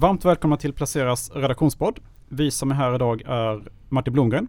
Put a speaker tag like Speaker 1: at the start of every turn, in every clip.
Speaker 1: Varmt välkomna till Placeras redaktionspodd. Vi som är här idag är Martin Blomgren,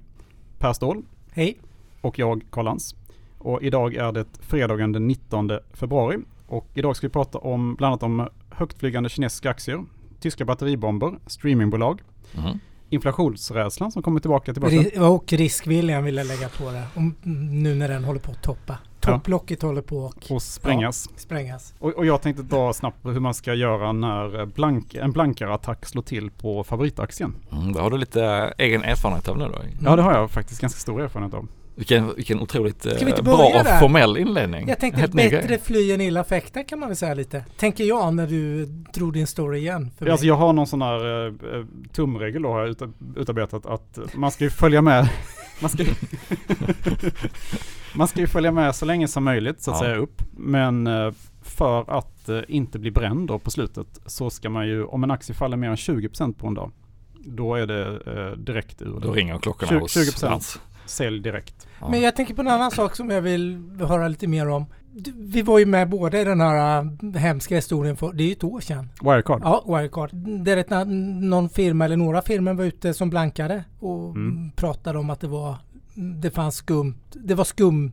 Speaker 1: Per Ståhl
Speaker 2: Hej.
Speaker 1: och jag, Karl Lantz. Och idag är det fredagen den 19 februari. Och idag ska vi prata om bland annat om högtflygande kinesiska aktier, tyska batteribomber, streamingbolag,
Speaker 3: Mm.
Speaker 1: inflationsrädslan som kommer tillbaka till börsen.
Speaker 2: Och riskviljan vill jag lägga på det. Om, nu när den håller på att toppa. Topplocket håller på att
Speaker 1: och sprängas.
Speaker 2: sprängas.
Speaker 1: Och, och jag tänkte dra snabbt på hur man ska göra när blank, en blankare attack slår till på favoritaktien.
Speaker 3: Mm, det har du lite egen erfarenhet av nu då.
Speaker 1: Ja det har jag faktiskt ganska stor erfarenhet av.
Speaker 3: Vilken, vilken otroligt eh,
Speaker 2: Ska vi inte
Speaker 3: bra och formell inledning.
Speaker 2: Jag tänkte
Speaker 3: Helt
Speaker 2: bättre fly än illa fäkta kan man väl säga lite. Tänker jag när du drog din story igen. För.
Speaker 1: Alltså jag har någon sån här eh, eh, tumregel då har jag uta- utarbetat att man ska ju följa med man ska, ju- man ska ju följa med så länge som möjligt så att
Speaker 3: Ja.
Speaker 1: säga upp. Men eh, för att eh, inte bli bränd då på slutet så ska man ju, om en aktie faller mer än 20% på en dag, då är det eh, direkt ur.
Speaker 3: Då ringer klockorna
Speaker 1: 20
Speaker 3: hos
Speaker 1: 20%.
Speaker 3: Lantz.
Speaker 1: Sälj direkt.
Speaker 3: Ja.
Speaker 2: Men jag tänker på en annan sak som jag vill höra lite mer om. Vi var ju med båda i den här äh, hemska historien för, det är ju ett år sedan.
Speaker 1: Wirecard.
Speaker 2: Ja, Wirecard. Där ett, någon firma eller några firmor var ute som blankade och
Speaker 1: Mm.
Speaker 2: pratade om att det var det fanns skumt. Det var skum.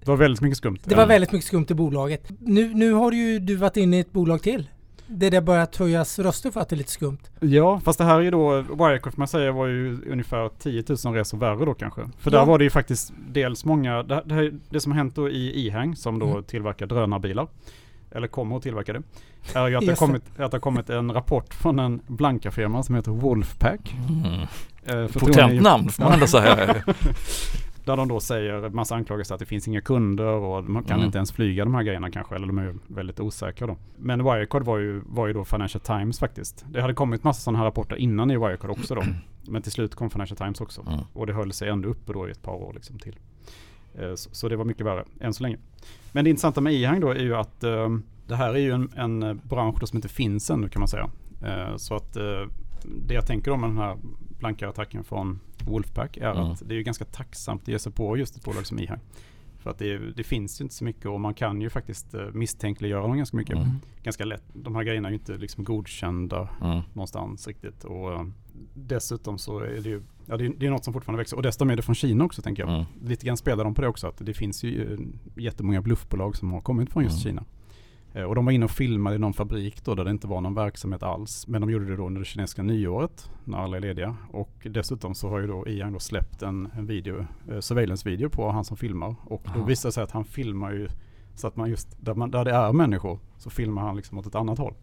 Speaker 1: Det var väldigt mycket skumt.
Speaker 2: Det var väldigt mycket skumt i bolaget. Nu, nu har ju du varit inne i ett bolag till. Det där börjat höjas röster för att det är lite skumt.
Speaker 1: Ja, fast det här är ju då, Wirecard får man säga var ju ungefär 10 000 resor värre då kanske. För
Speaker 2: Ja.
Speaker 1: där var det ju faktiskt dels många, det, det, här- det som har hänt då i E-Hang som då
Speaker 2: Mm.
Speaker 1: tillverkar drönarbilar, eller kommer att tillverka det, är ju att det har
Speaker 2: Just det.
Speaker 1: kommit, att det har kommit en rapport från en blanka-firma som heter Wolfpack.
Speaker 3: Mm.
Speaker 1: Eh,
Speaker 3: Potent namn får man ändå säga.
Speaker 1: Där de då säger massa anklagelser att det finns inga kunder och man kan
Speaker 3: Mm.
Speaker 1: inte ens flyga de här grejerna kanske. Eller de är väldigt osäkra då. Men Wirecard var ju, var ju då Financial Times faktiskt. Det hade kommit massa sådana här rapporter innan i Wirecard också då. Men till slut kom Financial Times också.
Speaker 3: Mm.
Speaker 1: Och det höll sig ändå uppe då i ett par år liksom till. Eh, Så, det var mycket värre än så länge. Men det intressanta med e-hang då är ju att eh, det här är ju en, en eh, bransch som inte finns ännu kan man säga. Så att det jag tänker om den här blanka attacken från Wolfpack är
Speaker 3: Mm.
Speaker 1: att det är ju ganska tacksamt att ge sig på just ett bolag som e-hang. För att det, det finns ju inte så mycket och man kan ju faktiskt eh, misstänkliggöra dem ganska mycket.
Speaker 3: Mm.
Speaker 1: Ganska lätt. De här grejerna är ju inte liksom godkända
Speaker 3: Mm.
Speaker 1: någonstans riktigt. Och eh, dessutom så är det ju, ja det är, det är något som fortfarande växer. Och dessutom är det från Kina också tänker jag.
Speaker 3: Mm.
Speaker 1: Lite grann spelar de på det också. Att det finns ju eh, jättemånga bluffbolag som har kommit från just. Kina. Eh, Och de var inne och filmade i någon fabrik då där det inte var någon verksamhet alls. Men de gjorde det då under det kinesiska nyåret när alla är lediga. Och dessutom så har ju då Ian då släppt en, en video, eh, surveillance-video på han som filmar. Och då
Speaker 3: Aha.
Speaker 1: visar det sig att han filmar ju så att man just där, man, där det är människor så filmar han liksom åt ett annat håll.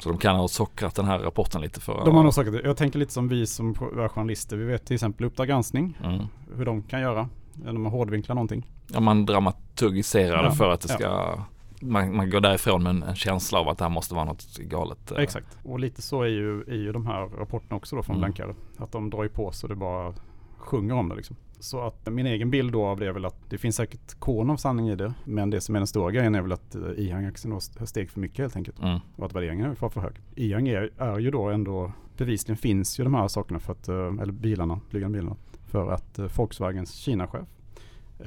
Speaker 3: Så de kan ha sockrat den här rapporten lite för
Speaker 1: De har nog sagt det. Jag tänker lite som vi som är journalister. Vi vet till exempel Uppdrag granskning.
Speaker 3: mm.
Speaker 1: Hur de kan göra. När de hårdvinklar någonting.
Speaker 3: Ja man dramaturgiserar det
Speaker 1: Ja,
Speaker 3: för att det
Speaker 1: ja.
Speaker 3: Man, man går därifrån med en, en känsla av att det här måste vara något galet. eh.
Speaker 1: Exakt. Och lite så är ju, är ju de här rapporterna också då från
Speaker 3: Mm.
Speaker 1: Blankare. Att de drar ju på så det bara sjunger om det liksom. Så att min egen bild då av det är väl att det finns säkert korn av sanning i det. Men det som är den stora grejen är väl att eh, Ihang-aktien har steg för mycket helt enkelt.
Speaker 3: Mm.
Speaker 1: Och att värderingen var för hög. Ihang är, är ju då ändå, bevisligen finns ju de här sakerna för att, eh, eller bilarna, flygande bilarna. För att Volkswagens Kina-chef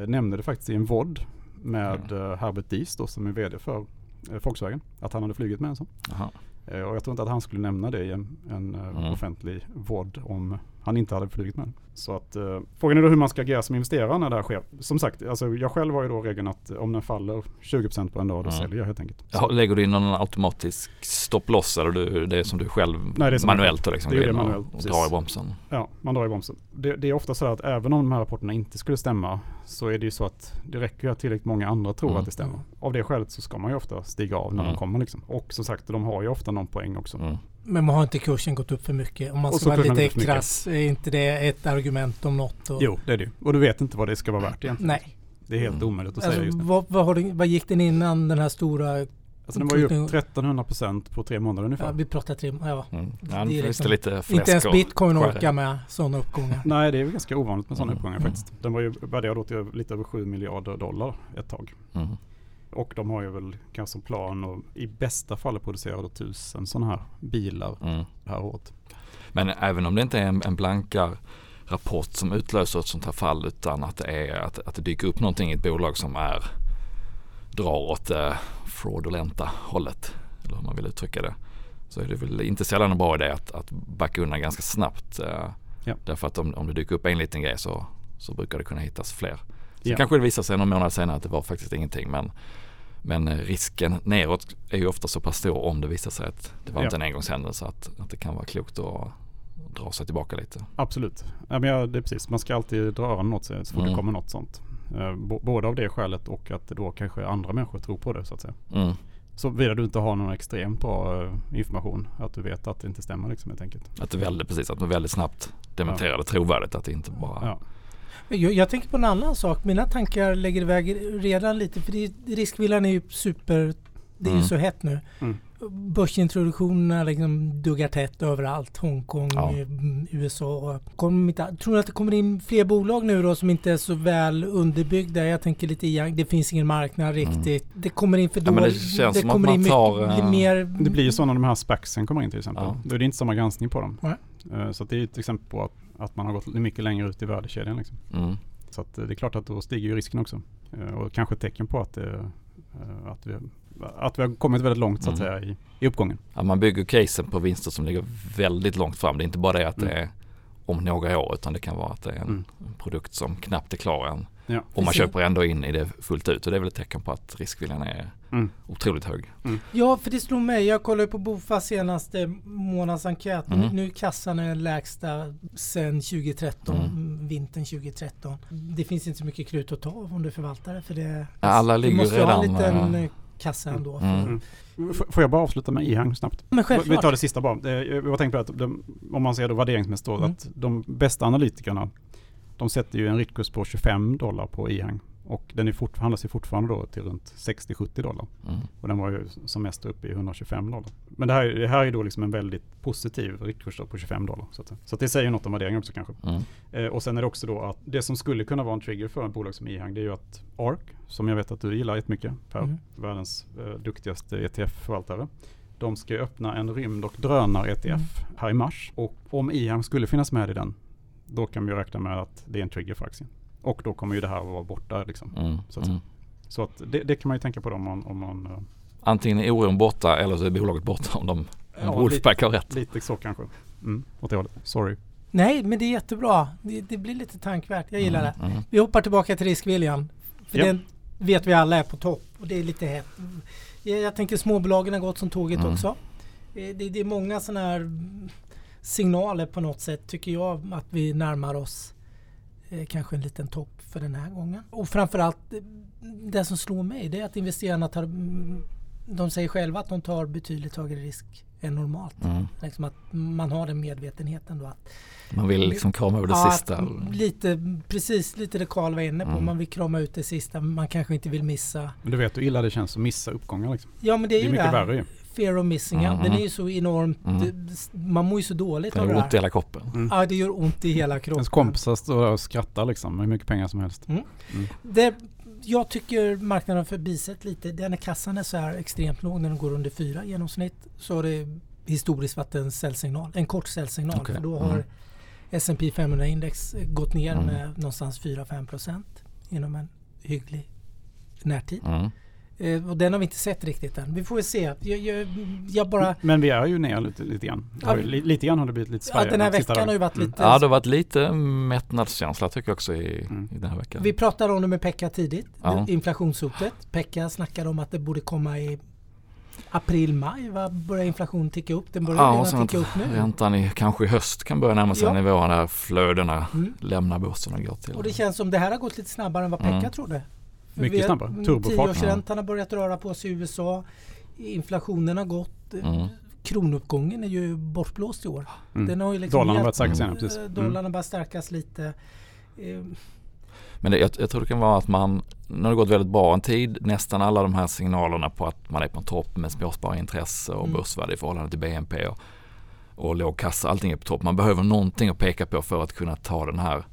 Speaker 1: nämnde det faktiskt i en VOD med eh, Herbert Dies då som är vd för eh, Volkswagen. Att han hade flugit med en sån.
Speaker 3: Jaha.
Speaker 1: Eh, Och jag tror inte att han skulle nämna det i en, en
Speaker 3: Mm.
Speaker 1: offentlig VOD om han inte hade flugit med. Så att eh, frågan är då hur man ska agera som investerare när det här sker. Som sagt, alltså jag själv har ju då regeln att eh, om den faller 20% på en dag, då
Speaker 3: Mm.
Speaker 1: säljer jag helt enkelt.
Speaker 3: Ja, lägger du in någon automatisk stopploss eller du, det är som du själv
Speaker 1: Nej, det är som-
Speaker 3: manuellt då liksom
Speaker 1: det är det
Speaker 3: och,
Speaker 1: manuellt,
Speaker 3: och
Speaker 1: precis.
Speaker 3: drar i bromsen?
Speaker 1: Ja, man drar i bromsen. Det, det är ofta så att även om de här rapporterna inte skulle stämma så är det ju så att det räcker ju att tillräckligt många andra tror
Speaker 3: Mm.
Speaker 1: att det stämmer. Av det skälet så ska man ju ofta stiga av när
Speaker 3: Mm.
Speaker 1: de kommer liksom. Och som sagt, de har ju ofta någon poäng också.
Speaker 3: Mm.
Speaker 2: Men man har inte kursen gått upp för mycket? Om man ska vara lite krass, är inte det ett argument om något? Och,
Speaker 1: Jo, det är det. Och du vet inte vad det ska vara värt egentligen.
Speaker 2: Nej.
Speaker 1: Det är helt
Speaker 3: Mm.
Speaker 1: omöjligt att
Speaker 2: Alltså,
Speaker 1: säga just nu.
Speaker 2: vad, vad, har det, vad gick den innan den här stora?
Speaker 1: Alltså den var ju upp 1300% på tre månader ungefär.
Speaker 2: Ja, vi pratar tre, ja.
Speaker 3: Mm.
Speaker 2: Det
Speaker 3: Ja,
Speaker 2: är
Speaker 3: nu finns
Speaker 2: liksom-
Speaker 3: det lite
Speaker 2: Inte ens bitcoin orkar med sådana uppgångar.
Speaker 1: Nej, det är väl ganska ovanligt med sådana
Speaker 3: Mm.
Speaker 1: uppgångar
Speaker 3: Mm.
Speaker 1: faktiskt. Den var ju värderad till lite över 7 miljarder dollar ett tag.
Speaker 3: Mm.
Speaker 1: Och de har ju väl kanske som plan att i bästa fall producera tusen sådana här bilar
Speaker 3: Mm.
Speaker 1: det här året.
Speaker 3: Men även om det inte är en, en blankar rapport som utlöser ett sånt här fall utan att det är att, att det dyker upp någonting i ett bolag som är drar åt det fraudulenta hållet. Eller hur man vill uttrycka det. så är det väl inte sällan en bra idé att, att backa undan ganska snabbt. Eh,
Speaker 1: Ja.
Speaker 3: Därför att om, om det dyker upp en liten grej så, så brukar det kunna hittas fler. Sen
Speaker 1: Ja.
Speaker 3: kanske det visar sig någon månad senare att det var faktiskt ingenting men, men eh, risken neråt är ju ofta så pass stor om det visar sig att det var
Speaker 1: Ja.
Speaker 3: inte en engångshändelse att, att det kan vara klokt att dra sig tillbaka lite.
Speaker 1: Absolut. Ja, men ja, det är precis. Man ska alltid dra öronen åt sig så fort
Speaker 3: Mm.
Speaker 1: det kommer något sånt. Eh, b- både av det skälet och att då kanske andra människor tror på det så att säga.
Speaker 3: Mm.
Speaker 1: Såvida du inte har någon extremt bra eh, information. Att du vet att det inte stämmer liksom helt enkelt.
Speaker 3: Att det väldigt, precis, att man väldigt snabbt dementerar det trovärdigt att det inte bara
Speaker 1: Ja.
Speaker 2: Jag, jag tänker på en annan sak. Mina tankar lägger iväg redan lite för det, riskvillan är ju super... Det är ju
Speaker 3: Mm.
Speaker 2: så hett nu.
Speaker 1: Mm.
Speaker 2: Börsintroduktionerna liksom duggar tätt överallt. Hongkong,
Speaker 3: Ja.
Speaker 2: eh, USA. Kommer inte, tror du att det kommer in fler bolag nu då som inte är så väl underbyggda? Jag tänker lite i, det finns ingen marknad riktigt. Det kommer in för
Speaker 3: Mm. Ja, det känns som att
Speaker 2: kommer
Speaker 3: man
Speaker 2: in
Speaker 3: tar,
Speaker 2: mycket
Speaker 3: eh,
Speaker 2: mer...
Speaker 1: Det blir ju så när de här spacsen kommer in till exempel.
Speaker 3: Ja.
Speaker 1: Då är det inte samma granskning på dem.
Speaker 2: Nej.
Speaker 1: Eh, Så att det är ju ett exempel på att, att man har gått mycket längre ut i värdekedjan. Liksom.
Speaker 3: mm.
Speaker 1: Så att eh, det är klart att då stiger ju risken också. Eh, Och kanske ett tecken på att, det, eh, att, vi, att vi har kommit väldigt långt så att
Speaker 3: Mm.
Speaker 1: säga i, i uppgången.
Speaker 3: Ja, man bygger casen på vinster som ligger väldigt långt fram. Det är inte bara det att det
Speaker 1: Mm.
Speaker 3: är om några år utan det kan vara att det är en,
Speaker 1: Mm.
Speaker 3: en produkt som knappt är klar än.
Speaker 1: Ja.
Speaker 3: Och man
Speaker 2: Precis.
Speaker 3: köper ändå in i det fullt ut och det är väl ett tecken på att riskviljan är
Speaker 1: Mm.
Speaker 3: otroligt hög.
Speaker 2: Ja, för det slog mig. Jag kollade på Bofas senaste månadsenkät. Nu,
Speaker 3: Mm.
Speaker 2: nu är kassan är den lägsta sedan 2013,
Speaker 3: Mm.
Speaker 2: vintern 2013. Det finns inte så mycket krut att ta av om du förvaltar det. För det
Speaker 3: alla
Speaker 2: du
Speaker 3: ligger
Speaker 2: måste ju ha en
Speaker 3: redan,
Speaker 2: liten
Speaker 3: eh,
Speaker 2: eh, kassa ändå.
Speaker 3: Mm.
Speaker 1: F- Får jag bara avsluta med Ihang snabbt?
Speaker 2: Men
Speaker 1: Vi
Speaker 2: självklart.
Speaker 1: tar det sista bara. Jag har tänkt på att de, om man ser då värderingsmässigt då,
Speaker 2: Mm.
Speaker 1: att de bästa analytikerna de sätter ju en riktkurs på 25 dollar på Ihang. Och den är fort, handlas ju fortfarande då till runt 60-70 dollar.
Speaker 3: Mm.
Speaker 1: Och den var ju som mest uppe i 125 dollar. Men det här, det här är då liksom en väldigt positiv riktkurs på 25 dollar. Så, att, så att det säger något om värderingen också kanske.
Speaker 3: Mm.
Speaker 1: Eh, och sen är det också då att det som skulle kunna vara en trigger för ett bolag som Ihang det är ju att ARK, som jag vet att du gillar jättemycket Per,
Speaker 2: Mm.
Speaker 1: världens eh, duktigaste ETF-förvaltare. De ska öppna en rymd och drönar-ETF
Speaker 2: Mm.
Speaker 1: här i mars. Och om Ihang skulle finnas med i den, då kan vi räkna med att det är en trigger för aktien. Och då kommer ju det här att vara borta liksom.
Speaker 3: Mm.
Speaker 1: Så att-
Speaker 3: Mm.
Speaker 1: Så att det, det kan man ju tänka på då om man, om man eh,
Speaker 3: Antingen är oron borta eller så är bolaget borta om de om
Speaker 1: Ja,
Speaker 3: Wolfpack har rätt.
Speaker 1: lite så kanske. Mm, åt det hållet. Sorry.
Speaker 2: Nej, men det är jättebra. Det, det blir lite tankvärt. Jag gillar det.
Speaker 3: Mm. Mm.
Speaker 2: Vi hoppar tillbaka till riskviljan. För
Speaker 1: Ja.
Speaker 2: den vet vi alla är på topp och det är lite hett. Jag, jag tänker småbolagen har gått som tåget
Speaker 3: Mm.
Speaker 2: också. Eh, Det, det är många sådana här mm, signaler på något sätt tycker jag att vi närmar oss kanske en liten topp för den här gången. Och framförallt eh, det som slår mig det är att investerarna tar mm, de säger själva att de tar betydligt högre risk än normalt.
Speaker 3: Mm.
Speaker 2: Liksom att man har den medvetenheten då att
Speaker 3: Man vill liksom krama över det
Speaker 2: Ja,
Speaker 3: sista.
Speaker 2: lite, precis lite det Karl var inne på.
Speaker 3: Mm.
Speaker 2: Man vill krama ut det sista. Man kanske inte vill missa.
Speaker 1: Men du vet hur illa det känns att missa uppgångar liksom.
Speaker 2: Ja men det är,
Speaker 1: Det är
Speaker 2: ju
Speaker 1: mycket
Speaker 2: det.
Speaker 1: värre ju.
Speaker 2: Fear of missing out.
Speaker 3: Mm.
Speaker 2: Den är ju så enormt.
Speaker 3: Mm.
Speaker 2: Man mår ju så dåligt
Speaker 3: Det
Speaker 2: av det
Speaker 3: gör ont i
Speaker 2: här.
Speaker 3: hela kroppen.
Speaker 1: Mm.
Speaker 2: Ja det gör ont i hela kroppen.
Speaker 1: Ens kompisar står och skrattar liksom med hur mycket pengar som helst.
Speaker 2: Det, jag tycker marknaden har förbisett lite. Den när kassan är så här extremt låg när den går under fyra i genomsnitt så har det historiskt varit en säljsignal. En kort säljsignal.
Speaker 3: Okej.
Speaker 2: För då har
Speaker 3: Mm.
Speaker 2: S&P 500 index gått ner
Speaker 3: Mm.
Speaker 2: med någonstans 4-5 procent inom en hygglig närtid.
Speaker 3: Mm.
Speaker 2: Eh, och den har vi inte sett riktigt än. Vi får väl se. Jag, jag, jag bara...
Speaker 1: Men vi är ju ner lite, lite grann.
Speaker 2: Ja.
Speaker 1: Lite grann har det blivit lite
Speaker 2: Ja,
Speaker 1: Sverige.
Speaker 2: den här veckan har ju varit
Speaker 1: Mm.
Speaker 2: lite...
Speaker 3: Ja, det har varit lite mättnadskänsla tycker jag också i,
Speaker 1: Mm.
Speaker 3: i den här veckan.
Speaker 2: Vi pratade om det med Pekka tidigt.
Speaker 3: Ja.
Speaker 2: Inflationshotet. Pekka snackade om att det borde komma i april, maj. Va? Börjar inflationen ticka upp? Den börjar
Speaker 3: Ja,
Speaker 2: redan ticka upp nu.
Speaker 3: räntan i, kanske i höst kan börja närma sig
Speaker 2: Ja.
Speaker 3: nivåerna där flödena
Speaker 2: Mm.
Speaker 3: lämnar börsen och går till.
Speaker 2: Och det känns som det här har gått lite snabbare än vad Pekka
Speaker 3: Mm.
Speaker 2: trodde. För
Speaker 1: Mycket snabbare.
Speaker 2: mm,
Speaker 1: Turbofart.
Speaker 2: Tioårsräntan har börjat röra på sig i USA. Inflationen har gått.
Speaker 3: Mm.
Speaker 2: Kronuppgången är ju bortblåst i år.
Speaker 1: Mm.
Speaker 2: Den har ju liksom
Speaker 1: Dollarn har börjat stärkas igen,
Speaker 3: Mm.
Speaker 1: precis.
Speaker 2: Eh,
Speaker 1: Mm.
Speaker 2: Dollarn har börjat stärkas lite. Eh,
Speaker 3: Men det, jag, jag tror det kan vara att man, när det gått väldigt bra en tid, nästan alla de här signalerna på att man är på en topp med småsparintresse och
Speaker 2: Mm.
Speaker 3: börsvärde i förhållande till BNP och, och låg kassa, allting är på topp. Man behöver någonting att peka på för att kunna ta den här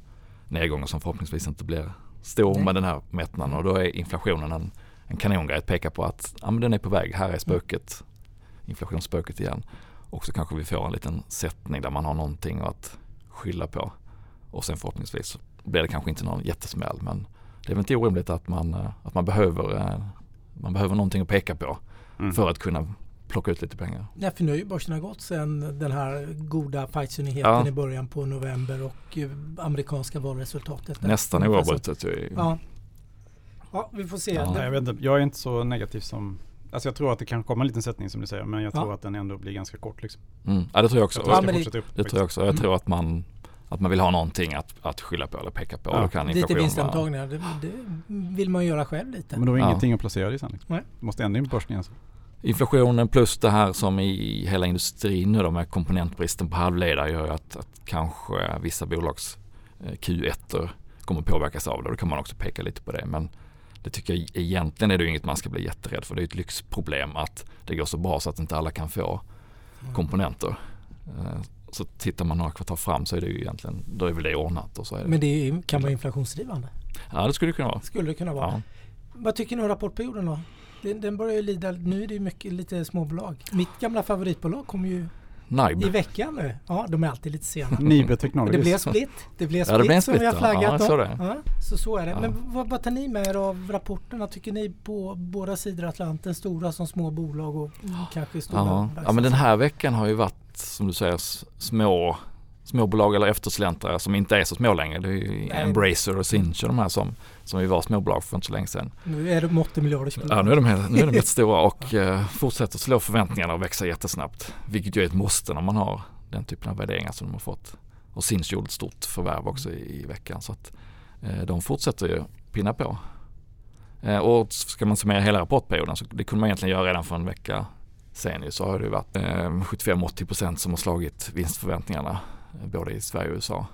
Speaker 3: nedgången som förhoppningsvis inte blir stor
Speaker 2: Nej.
Speaker 3: med den här mättnaden och då är inflationen en, en kanongrej att peka på att ja, men den är på väg, här är spöket, inflationsspöket igen. Och så kanske vi får en liten sättning där man har någonting att skylla på. Och sen förhoppningsvis blir det kanske inte någon jättesmäll men det är väl inte orimligt att man, eh, att man behöver, eh, man behöver någonting att peka på
Speaker 1: Mm.
Speaker 3: för att kunna plocka ut lite pengar.
Speaker 2: Ja, för nu har ju börserna gått sen den här goda Pfizer-nyheten
Speaker 3: Ja.
Speaker 2: i början på november och eh, amerikanska valresultatet. där.
Speaker 3: Nästan oavbrutet ju.
Speaker 2: Ja. ja, vi får se.
Speaker 3: Ja.
Speaker 1: Nej, jag, vet inte, jag är inte så negativ som Alltså jag tror att det kan komma en liten sättning som du säger men jag
Speaker 2: Ja.
Speaker 1: tror att den ändå blir ganska kort liksom.
Speaker 3: Mm. Ja, det tror jag också.
Speaker 1: Jag tror
Speaker 2: Ja,
Speaker 1: att det upp.
Speaker 3: Det tror jag också. Jag
Speaker 2: Mm.
Speaker 3: tror att man, att man vill ha någonting att, att skylla på eller peka på.
Speaker 1: Ja.
Speaker 3: Kan
Speaker 2: Lite vinstantagningar, det, det vill man göra själv lite.
Speaker 1: Men då är
Speaker 3: Ja.
Speaker 1: ingenting att placera i sen. Liksom.
Speaker 2: Nej.
Speaker 1: Du måste ändå in på börsen igen. Så.
Speaker 3: Inflationen plus det här som i hela industrin nu då med komponentbristen på halvledare gör ju att, att kanske vissa bolags eh, Q1 kommer påverkas av det. Då kan man också peka lite på det. Men det tycker jag egentligen är det inget man ska bli jätterädd för. Det är ett lyxproblem att det går så bra så att inte alla kan få komponenter. Eh, Så tittar man några kvartal fram så är det ju egentligen, då är väl det ordnat och så är det.
Speaker 2: Men det kan vara inflationsdrivande.
Speaker 3: Ja det skulle det kunna vara.
Speaker 2: Skulle det kunna vara.
Speaker 3: Ja.
Speaker 2: Vad tycker ni om rapportperioden då? Den, den börjar ju lida, nu är det ju mycket lite småbolag. Mitt gamla favoritbolag kom ju
Speaker 3: NIBE.
Speaker 2: i veckan nu. Ja, de är alltid lite sena.
Speaker 1: Nibe
Speaker 2: Det
Speaker 1: Technologies.
Speaker 2: blev split. Det blev
Speaker 3: Ja,
Speaker 2: split
Speaker 3: det blev en
Speaker 2: som vi har
Speaker 3: split, ja.
Speaker 2: flaggat
Speaker 3: Ja, det.
Speaker 2: Ja, så så är det.
Speaker 3: Ja.
Speaker 2: Men vad, vad tar ni med er av rapporterna? Tycker ni på båda sidor Atlanten, stora som små bolag och kanske stora
Speaker 3: Ja. ja men den här veckan har ju varit som du säger små småbolag eller eftersläntrare som inte är så små längre. Det är ju
Speaker 2: Nej.
Speaker 3: Embracer och Sinch och de här som, som vi var småbolag för inte så länge sedan.
Speaker 2: Nu är de 80 miljarders bolag.
Speaker 3: Ja, nu är de, helt- nu är de jättestora och eh, fortsätter slå förväntningarna och växa jättesnabbt. Vilket ju är ett måste när man har den typen av värderingar som de har fått. Och Sinch gjorde ett stort förvärv också i, i veckan så att eh, de fortsätter ju pinna på. Eh, och ska man summera hela rapportperioden så det kunde man egentligen göra redan för en vecka sen ju, så har det ju varit eh, 75-80% som har slagit vinstförväntningarna eh, både i Sverige och USA.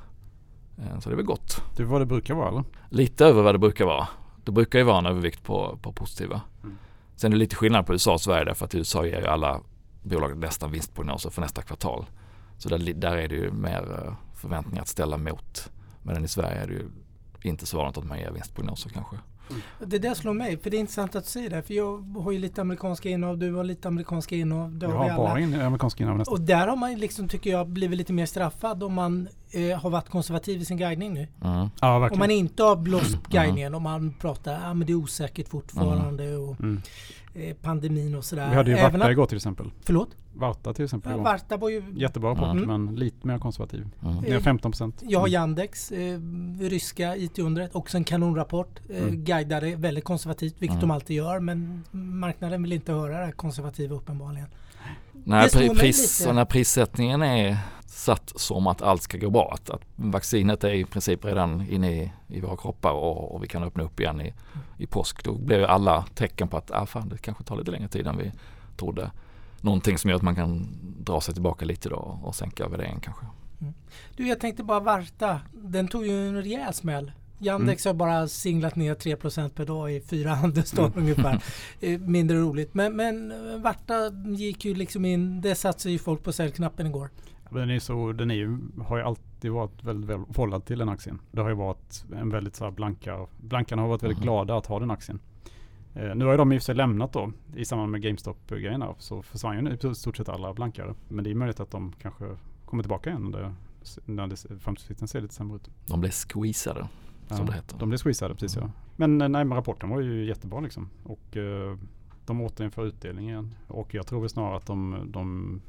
Speaker 3: Eh, så det är väl gott.
Speaker 1: Det är vad det brukar vara eller?
Speaker 3: Lite över vad det brukar vara. Det brukar ju vara en övervikt på, på positiva.
Speaker 1: Mm.
Speaker 3: Sen är det lite skillnad på USA och Sverige därför att i USA ger ju alla bolag nästan vinstprognoser för nästa kvartal. Så där, där är det ju mer eh, förväntningar att ställa mot. Medan i Sverige är det ju inte så vanligt att man ger vinstprognoser kanske.
Speaker 2: Det där slår mig, för det är intressant att du säger det. För jag har ju lite amerikanska innehav, du har lite amerikanska innehav. Det
Speaker 1: Jag
Speaker 2: har
Speaker 1: bara in amerikanska innehav nästan.
Speaker 2: Och där har man liksom, tycker jag, blivit lite mer straffad om man eh, har varit konservativ i sin guidning nu.
Speaker 3: Mm.
Speaker 1: Ja
Speaker 2: Om
Speaker 1: verkligen.
Speaker 2: man inte har blåst guidningen, om man pratar ah, men det är osäkert fortfarande och
Speaker 1: Mm.
Speaker 2: Pandemin och sådär.
Speaker 1: Vi hade ju Varta igår till exempel.
Speaker 2: Förlåt?
Speaker 1: Varta till exempel
Speaker 2: Ja. Varta var ju...
Speaker 1: Jättebra rapport
Speaker 2: Mm.
Speaker 1: men lite mer konservativ.
Speaker 3: Mm.
Speaker 1: Ner 15 procent.
Speaker 2: Jag har Yandex, eh, ryska IT-undret, också en kanonrapport. Eh,
Speaker 1: Mm.
Speaker 2: Guidade väldigt konservativt, vilket
Speaker 3: Mm.
Speaker 2: de alltid gör. Men marknaden vill inte höra det här konservativa uppenbarligen. Slår
Speaker 3: pri- pris, när prissättningen är satt som att allt ska gå bra. Att, att vaccinet är i princip redan inne i, i våra kroppar och, och vi kan öppna upp igen i, i påsk. Då blir ju alla tecken på att ah, fan, det kanske tar lite längre tid än vi trodde. Någonting som gör att man kan dra sig tillbaka lite då och sänka värderingen kanske.
Speaker 2: Du, jag tänkte bara Varta. Den tog ju en rejäl smäll. Yandex har bara singlat ner 3% per dag i fyra handelsdagar ungefär. Eh, Mindre roligt. Men, men eh, Varta gick ju liksom in, det satte ju folk på säljknappen igår.
Speaker 1: Den, är så, den är ju, har ju alltid varit väldigt väl förhållad till den aktien. Det har ju varit en väldigt så här blanka, blankarna har varit väldigt
Speaker 3: Mhm.
Speaker 1: glada att ha den aktien. Eh, nu har ju de i och för sig lämnat då i samband med GameStop-grejerna så försvann ju i stort sett alla blankare. Men det är möjligt att de kanske kommer tillbaka igen det, när det, framtidsutsikten ser lite sämre ut.
Speaker 3: De blev squeezade som det heter.
Speaker 1: De blev squeezade precis
Speaker 3: Mm.
Speaker 1: ja. Men eh, nej men rapporten var ju jättebra liksom. Och eh, de återinför utdelning igen. Och jag tror väl snarare att de, de,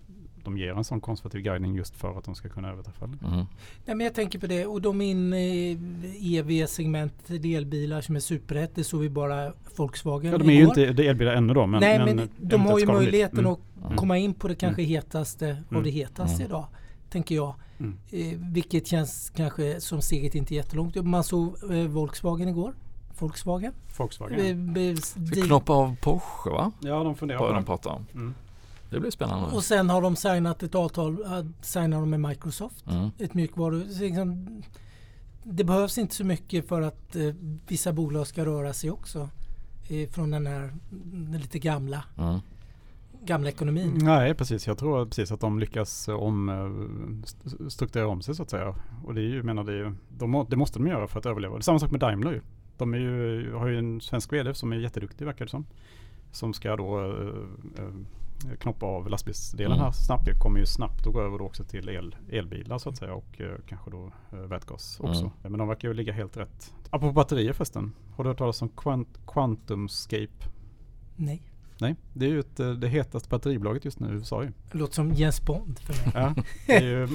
Speaker 1: de ger en sån konservativ guidning just för att de ska kunna överträffa det.
Speaker 3: Mm.
Speaker 2: Nej, men jag tänker på det och de in i EV-segmentet, delbilar som är superhett. Det såg vi bara Volkswagen
Speaker 1: Ja, de är ju
Speaker 2: igår.
Speaker 1: inte det är elbilar ännu då. Men,
Speaker 2: Nej men,
Speaker 1: men
Speaker 2: de har ju möjligheten
Speaker 1: Mm.
Speaker 2: att
Speaker 3: Mm.
Speaker 2: komma in på det kanske hetaste av
Speaker 1: Mm.
Speaker 2: det hetaste
Speaker 3: Mm.
Speaker 2: idag. Tänker jag.
Speaker 1: Mm.
Speaker 2: Eh, vilket känns kanske som steget inte jättelångt. Man såg eh, Volkswagen igår. Volkswagen.
Speaker 1: Volkswagen.
Speaker 2: Eh,
Speaker 3: Ska knoppa av Porsche va?
Speaker 1: Ja, de funderar på
Speaker 3: de
Speaker 1: det.
Speaker 3: pratar om.
Speaker 1: Mm.
Speaker 3: Det blir spännande.
Speaker 2: och sen har de signat ett avtal. Uh, signar de med Microsoft.
Speaker 3: Mm.
Speaker 2: Ett mjukvaru. Liksom, det behövs inte så mycket för att eh, vissa bolag ska röra sig också. Eh, från den här den lite gamla,
Speaker 3: Mm.
Speaker 2: gamla ekonomin.
Speaker 1: Nej, precis. Jag tror precis att de lyckas eh, om, st- strukturera om sig så att säga. Och det är ju, menar det, är ju, de, det måste de göra för att överleva. Det är samma sak med Daimler ju. De är ju, har ju en svensk vd som är jätteduktig verkar det som. Som ska då eh, knoppa av lastbilsdelen
Speaker 3: Mm.
Speaker 1: här snabbt. Det kommer ju snabbt att gå över då också till el, elbilar så att säga och eh, kanske då eh, vätgas också.
Speaker 3: Mm.
Speaker 1: Men de verkar ju ligga helt rätt. Apropå batterier förresten. Har du hört talas om Quant, Quantumscape?
Speaker 2: Nej.
Speaker 1: Nej, det är ju ett, eh, det hetaste batteribolaget just nu i USA ju.
Speaker 2: Låter som Jens Bond för mig.
Speaker 1: Ja, det är ju,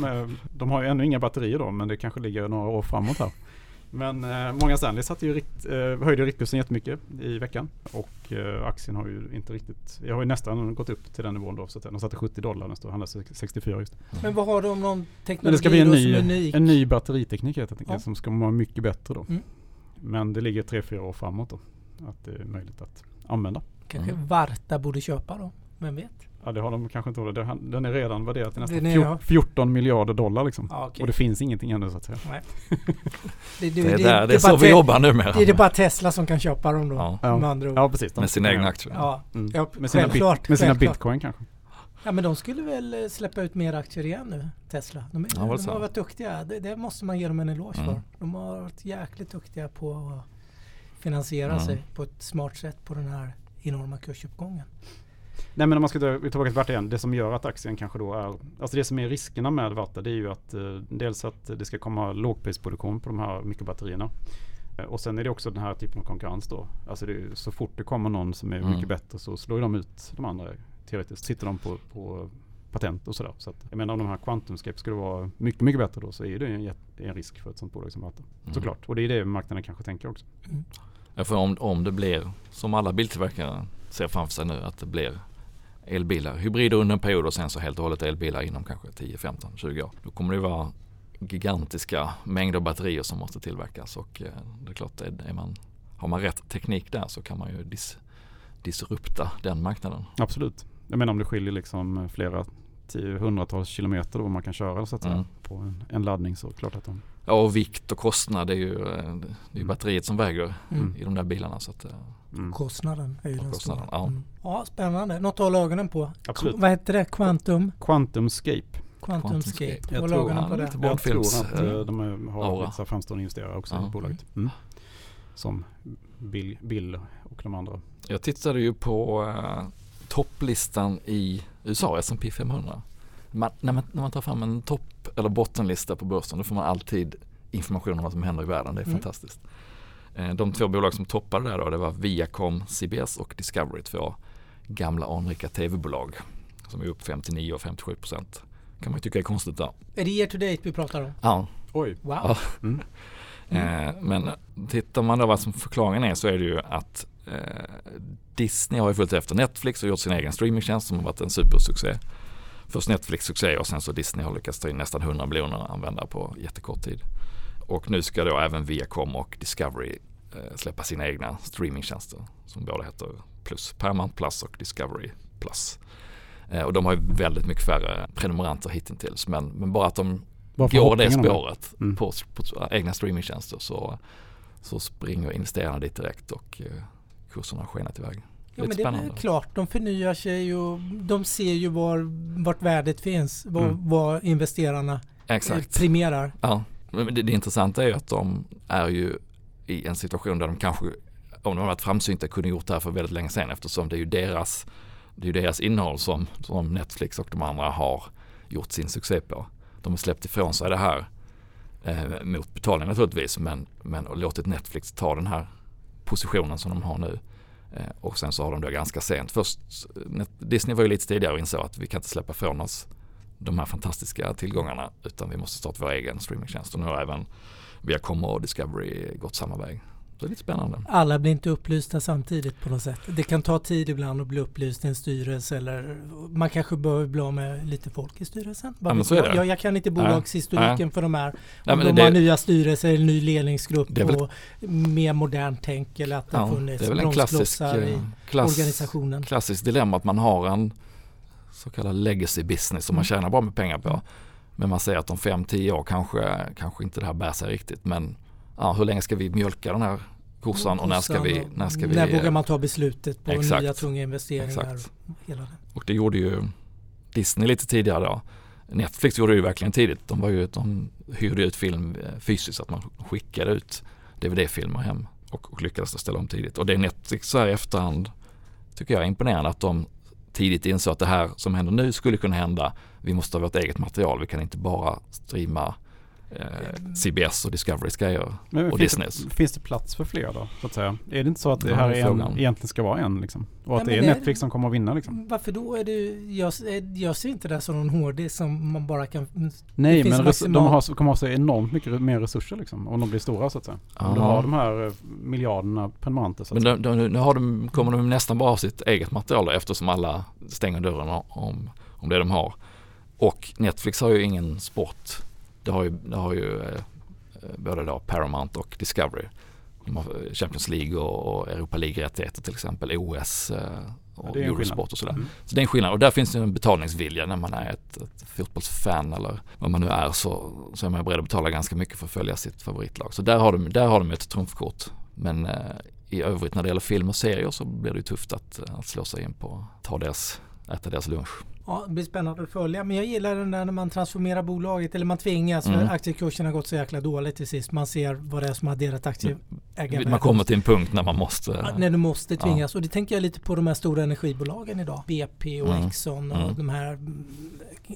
Speaker 1: de har ju ännu inga batterier då men det kanske ligger några år framåt här. Men eh, Morgan Stanley satte ju rikt, eh, höjde riktkursen jättemycket i veckan och eh, aktien har ju inte riktigt, jag har ju nästan gått upp till den nivån då så att den satte 70 dollar nästa år, handlar 64 just.
Speaker 2: Men vad har de någon
Speaker 1: Men
Speaker 2: teknologi
Speaker 1: det ska bli en ny,
Speaker 2: unik?
Speaker 1: en ny batteriteknik helt enkelt
Speaker 2: Ja.
Speaker 1: som ska vara mycket bättre då.
Speaker 2: Mm.
Speaker 1: Men det ligger 3-4 år framåt då. Att det är möjligt att använda.
Speaker 2: Kanske
Speaker 3: Mm.
Speaker 2: Varta borde köpa då? Vem vet?
Speaker 1: Ja det har de kanske inte råd Det- Den är redan värderad till nästan
Speaker 2: Den är,
Speaker 1: fjor-
Speaker 2: ja.
Speaker 1: 14 miljarder dollar liksom.
Speaker 2: Ja, okej.
Speaker 1: Och det finns ingenting ännu så att säga.
Speaker 2: Det,
Speaker 3: Det är, där, det är
Speaker 2: bara
Speaker 3: så vi jobbar numera.
Speaker 2: Det är det bara Tesla som kan köpa dem då?
Speaker 3: Ja.
Speaker 2: Med andra ord.
Speaker 1: Ja precis. de
Speaker 3: Med sina egna aktier.
Speaker 2: Ja,
Speaker 1: Mm.
Speaker 2: ja
Speaker 1: Med sina, bit, med sina
Speaker 2: självklart.
Speaker 1: bitcoin kanske.
Speaker 2: Ja men de skulle väl eh, släppa ut mer aktier igen nu, Tesla. De, är,
Speaker 3: Ja, det
Speaker 2: de har varit duktiga. Det, det måste man ge dem en eloge
Speaker 3: Mm.
Speaker 2: för. De har varit jäkligt duktiga på att finansiera
Speaker 3: Mm.
Speaker 2: sig på ett smart sätt på den här enorma kursuppgången.
Speaker 1: Nej men om man ska ta- tillbaka till Varta igen. Det som gör att aktien kanske då är, alltså det som är riskerna med Varta det är ju att eh, dels att det ska komma lågprisproduktion på de här mikrobatterierna. Eh, och sen är det också den här typen av konkurrens då. Alltså är, så fort det kommer någon som är
Speaker 3: Mm.
Speaker 1: mycket bättre så slår ju de ut de andra teoretiskt. Sitter de på, på patent och sådär. Så att, jag menar om de här QuantumScape skulle vara mycket, mycket bättre då så är det en, en risk för ett sånt bolag som Varta.
Speaker 3: Mm.
Speaker 1: Såklart. Och det är det marknaden kanske tänker också.
Speaker 3: Ja, för om, om det blir, som alla biltillverkare ser framför sig nu, att det blir elbilar, hybrider under en period och sen så helt och hållet elbilar inom kanske 10, 15, 20 år. Då kommer det vara gigantiska mängder batterier som måste tillverkas och eh, det är klart, är, man, har man rätt teknik där så kan man ju dis, disrupta den marknaden.
Speaker 1: Absolut. Jag menar om det skiljer liksom flera tio, hundratals kilometer då man kan köra så att säga
Speaker 3: Mm.
Speaker 1: på en, en laddning så klart att de...
Speaker 3: Ja och vikt och kostnad det är ju, eh, det är ju
Speaker 1: Mm.
Speaker 3: batteriet som väger
Speaker 2: Mm.
Speaker 3: i de där bilarna. Så att, eh,
Speaker 1: Mm.
Speaker 2: Kostnaden är ju den
Speaker 3: kostnaden,
Speaker 2: stora.
Speaker 3: ja.
Speaker 2: Mm. ja, spännande. Något att hålla ögonen på.
Speaker 1: Absolut.
Speaker 2: Vad heter det? Quantum?
Speaker 1: QuantumScape.
Speaker 2: QuantumScape.
Speaker 3: QuantumScape.
Speaker 1: Jag
Speaker 2: Håll
Speaker 1: tror
Speaker 2: ögonen
Speaker 3: han
Speaker 2: på det.
Speaker 1: Jag tror att
Speaker 3: eh,
Speaker 1: de har
Speaker 3: aura.
Speaker 1: här framstående investerare också
Speaker 3: Ja.
Speaker 1: i bolaget. Mm. Som Bill, Bill och de andra.
Speaker 3: Jag tittade ju på topplistan i USA, S&P 500. Man, när, man, när man tar fram en topp eller bottenlista på börsen då får man alltid information om vad som händer i världen. Det är
Speaker 2: Mm.
Speaker 3: fantastiskt. Eh, de två bolag som toppade där då det var Viacom, CBS och Discovery. Två gamla anrika tv-bolag som är upp 59 och 57 procent. Kan man ju tycka är konstigt då.
Speaker 2: Är det year to date vi pratar om?
Speaker 3: Ja,
Speaker 1: Oj.
Speaker 2: Wow.
Speaker 3: Ja.
Speaker 1: Mm.
Speaker 3: Eh, men tittar man då vad som förklaringen är så är det ju att eh, Disney har ju följt efter Netflix och gjort sin egen streamingtjänst som har varit en supersuccé. Först Netflix succé och sen så Disney har lyckats ta in nästan 100 miljoner användare på jättekort tid. Och nu ska då även Viacom och Discovery eh, släppa sina egna streamingtjänster som båda heter Plus, Paramount Plus och Discovery Plus. Eh, och de har ju väldigt mycket färre prenumeranter hittills men, men bara att de
Speaker 1: Bara
Speaker 3: går det spåret
Speaker 1: Mm.
Speaker 3: på, på egna streamingtjänster så, så springer investerarna dit direkt och eh, kurserna har skenat iväg.
Speaker 2: Ja,
Speaker 3: Lite
Speaker 2: men det är väl klart, de förnyar sig och de ser ju var, vart värdet finns, vad,
Speaker 1: Mm.
Speaker 2: vad investerarna
Speaker 3: Exakt.
Speaker 2: primerar.
Speaker 3: Ja. Men det, det intressanta är ju att de är ju i en situation där de kanske, om de har varit framsynta, kunde gjort det här för väldigt länge sedan eftersom det är ju deras, det är deras innehåll som, som Netflix och de andra har gjort sin succé på. De har släppt ifrån sig det här eh, mot betalning naturligtvis men, men och låtit Netflix ta den här positionen som de har nu. Eh, och sen så har de då ganska sent. Först, Disney var ju lite tidigare och insåg att vi kan inte släppa från oss de här fantastiska tillgångarna utan vi måste starta vår egen streamingtjänst. Och nu har även Viacom och Discovery gått samma väg. Det är lite spännande.
Speaker 2: Alla blir inte upplysta samtidigt på något sätt. Det kan ta tid ibland att bli upplyst i en styrelse eller man kanske behöver bli av med lite folk i styrelsen.
Speaker 3: Ja, men så är
Speaker 2: jag?
Speaker 3: det.
Speaker 2: Jag, jag kan inte bolagshistoriken för de här.
Speaker 3: Nej,
Speaker 2: Om de
Speaker 3: det-
Speaker 2: har nya styrelser, en ny ledningsgrupp
Speaker 3: väl-
Speaker 2: och mer modern tänk eller att det
Speaker 3: Ja,
Speaker 2: funnits
Speaker 3: det är väl en klassisk,
Speaker 2: bromsklossar i
Speaker 3: eh, klass,
Speaker 2: organisationen.
Speaker 3: klassiskt dilemma att man har en så kallad legacy business som man
Speaker 2: Mm.
Speaker 3: tjänar bra med pengar på. Men man säger att om 5-10 år kanske, kanske inte det här bär sig riktigt. Men ja, hur länge ska vi mjölka den här kossan och när ska vi... När, ska vi,
Speaker 2: när vågar man ta beslutet på
Speaker 3: exakt.
Speaker 2: nya tunga investeringar?
Speaker 3: Exakt.
Speaker 2: Hela det.
Speaker 3: Och det gjorde ju Disney lite tidigare då. Netflix gjorde det ju verkligen tidigt. De, var ju, de hyrde ut film eh, fysiskt, att man skickade ut DVD-filmer hem och, och lyckades ställa om tidigt. Och det Netflix så här i efterhand tycker jag är imponerande att de tidigt insåg att det här som händer nu skulle kunna hända. Vi måste ha vårt eget material, vi kan inte bara streama eh, CBS och Discoverys grejer
Speaker 1: Men
Speaker 3: och
Speaker 1: finns,
Speaker 3: Disneys.
Speaker 1: det, finns det plats för fler då? Så att säga? Är det inte så att det här
Speaker 3: är
Speaker 1: en, egentligen ska vara en liksom? Och att
Speaker 2: Nej,
Speaker 1: det är
Speaker 2: det-
Speaker 1: Netflix som kommer att vinna liksom?
Speaker 2: Varför då? Är det, jag, jag ser inte det som någon hårddisk som man bara kan...
Speaker 1: Nej, men res,
Speaker 2: maximal-
Speaker 1: de har, kommer att ha så enormt mycket mer resurser liksom. Om de blir stora så att säga. Om du
Speaker 3: Ja.
Speaker 1: har de här eh, miljarderna prenumeranter så att
Speaker 3: Men de, de, nu har de, kommer de nästan bara ha sitt eget material då, eftersom alla stänger dörren om, om det de har. Och Netflix har ju ingen sport. Det har ju, det har ju eh, både då Paramount och Discovery. De har Champions League och, Europa League-rättigheter till exempel, OS eh,
Speaker 1: Ja,
Speaker 3: och
Speaker 1: en
Speaker 3: Eurosport och sådär.
Speaker 1: Mm.
Speaker 3: Så det är en skillnad och där finns det en betalningsvilja när man är ett, ett fotbollsfan eller vad man nu är så, så är man beredd att betala ganska mycket för att följa sitt favoritlag. Så där har de, där har de ett trumfkort. Men eh, i övrigt när det gäller film och serier så blir det ju tufft att, att slå sig in på, ta deras, äta deras lunch.
Speaker 2: Ja, det blir spännande att följa. Men jag gillar den där när man transformerar bolaget eller man tvingas
Speaker 3: Mm.
Speaker 2: för aktiekursen har gått så jäkla dåligt till sist. Man ser vad det är som har adderat aktieägarvärdet.
Speaker 3: Man kommer till en punkt när man måste
Speaker 2: Ja, när du måste tvingas. Och det tänker jag lite på de här stora energibolagen idag. BP och
Speaker 3: Mm.
Speaker 2: Exxon och
Speaker 3: Mm.
Speaker 2: de här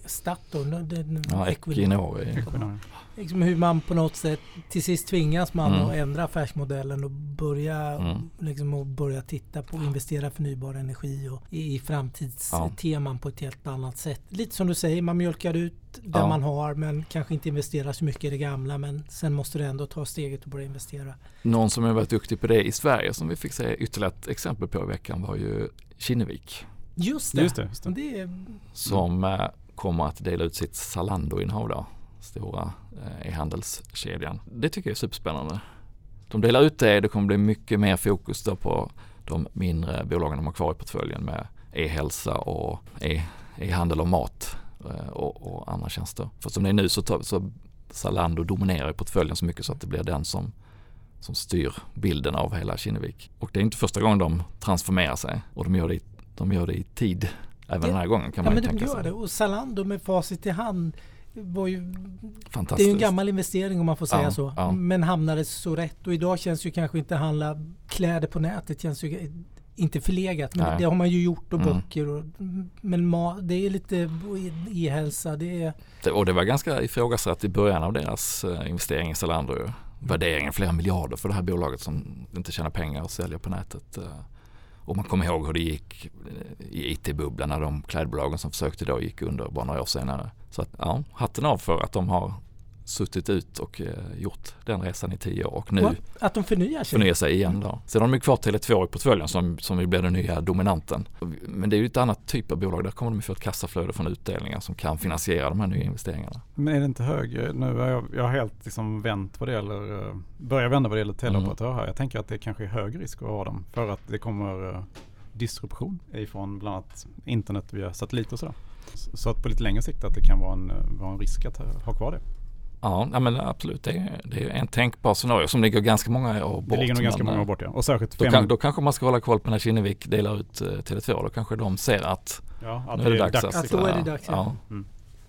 Speaker 2: Statoil.
Speaker 3: ja,
Speaker 2: Equinor.
Speaker 3: Equinor.
Speaker 2: Liksom hur man på något sätt till sist tvingas man
Speaker 3: Mm.
Speaker 2: att ändra affärsmodellen och börja,
Speaker 3: Mm.
Speaker 2: liksom, och börja titta på att investera förnybar energi och i, i framtidsteman på ett helt annat sätt. Lite som du säger, man mjölkar ut det
Speaker 3: Ja.
Speaker 2: man har men kanske inte investerar så mycket i det gamla men sen måste du ändå ta steget och börja investera.
Speaker 3: Någon som har varit duktig på det i Sverige som vi fick se ytterligare ett exempel på i veckan var ju Kinnevik.
Speaker 2: Just det!
Speaker 1: Just det, just det.
Speaker 2: det är,
Speaker 3: som eh, kommer att dela ut sitt Zalando-innehav då. Stora eh, e-handelskedjan. Det tycker jag är superspännande. De delar ut det, det kommer bli mycket mer fokus då på de mindre bolagen de har kvar i portföljen med e-hälsa och e, e-handel och mat eh, och, och andra tjänster. För som det är nu så, så Zalando dominerar portföljen så mycket så att det blir den som, som styr bilden av hela Kinnevik. Och det är inte första gången de transformerar sig och de gör det i, de gör det i tid. Även
Speaker 2: Det-
Speaker 3: den här gången kan
Speaker 2: ja
Speaker 3: man
Speaker 2: men
Speaker 3: ju
Speaker 2: de
Speaker 3: tänka
Speaker 2: gör
Speaker 3: sig.
Speaker 2: det och Zalando med facit i hand var ju, det är
Speaker 3: Fantastiskt.
Speaker 2: ju en gammal investering om man får säga
Speaker 3: Ja,
Speaker 2: så.
Speaker 3: ja.
Speaker 2: Men hamnade så rätt och idag känns ju kanske inte handla kläder på nätet känns ju inte förlegat. Men
Speaker 3: Nej.
Speaker 2: det har man ju gjort och
Speaker 3: Mm.
Speaker 2: böcker och, men ma- det är lite e-hälsa. Det är,
Speaker 3: Det, och det var ganska ifrågasatt i början av deras eh, investering i Zalando. ju. Värderingen flera miljarder för det här bolaget som inte tjänar pengar och säljer på nätet. Och man kommer ihåg hur det gick eh, i IT-bubblan när de klädbolagen som försökte då gick under bara några år senare. Så att, ja, hatten av för att de har suttit ut och eh, gjort den resan i tio år och nu
Speaker 2: och att de förnyar sig.
Speaker 3: förnyar sig igen då. Sen har de ju kvar Tele2 i portföljen som, som ju blir den nya dominanten. Men det är ju ett annat typ av bolag. Där kommer de ju få ett kassaflöde från utdelningar som kan finansiera de här nya investeringarna.
Speaker 1: Men är det inte högre? Nu har jag, jag har helt liksom vänt vad det gäller, eh, börjar vända vad det gäller teleoperatör här. Jag tänker att det kanske är hög risk att ha dem. För att det kommer eh, distribution ifrån bland annat internet via satellit och sådär. Så- Så att på lite längre sikt att det kan vara en, eh, vara en risk att ha kvar det.
Speaker 3: Ja, ja men absolut. Det är, det är en tänkbar scenario som ligger ganska många år bort.
Speaker 1: Det ligger nog ganska
Speaker 3: men,
Speaker 1: många år
Speaker 3: eh,
Speaker 1: bort ja. Och särskilt
Speaker 3: Då,
Speaker 1: fem,
Speaker 3: kan, då kanske man ska hålla koll på när Kinnevik delar ut eh, Tele2. Då kanske de ser att
Speaker 1: ja, att
Speaker 3: nu är det dags,
Speaker 2: Att
Speaker 3: att...
Speaker 2: då är det dags, ja.
Speaker 3: ja.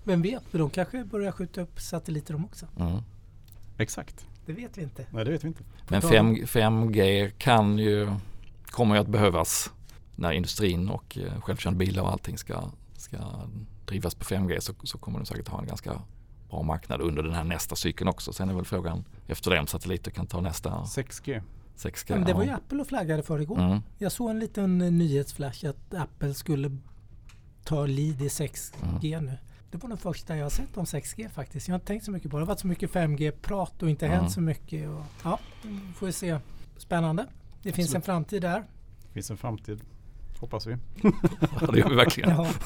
Speaker 2: Vem vet, för de kanske börjar skjuta upp satelliter de också.
Speaker 3: Mm.
Speaker 1: Exakt.
Speaker 2: Det vet vi inte.
Speaker 1: Nej det vet vi inte.
Speaker 3: Men
Speaker 2: tal
Speaker 3: 5, 5G kan ju, kommer ju att behövas när industrin och eh, självkörande bilar och allting ska, ska drivas på 5G så, så kommer de säkert ha en ganska bra marknad under den här nästa cykeln också. Sen är väl frågan efter det om satelliter kan ta nästa
Speaker 1: 6G.
Speaker 3: 6G.
Speaker 2: Men det var ju
Speaker 3: ja.
Speaker 2: Apple och flaggade för igår.
Speaker 3: Mm.
Speaker 2: Jag såg en liten nyhetsflash att Apple skulle ta lead i 6G nu. Det var den första jag har sett om 6G faktiskt. Jag har inte tänkt så mycket på det. Det har varit så mycket 5G-prat och inte
Speaker 3: Mm.
Speaker 2: hänt så mycket. Och, ja, mm, får vi se. Spännande. Det finns en
Speaker 1: Absolut.
Speaker 2: framtid där.
Speaker 1: Finns en framtid. Hoppas vi.
Speaker 3: Ja, det gör vi verkligen.
Speaker 2: Ja.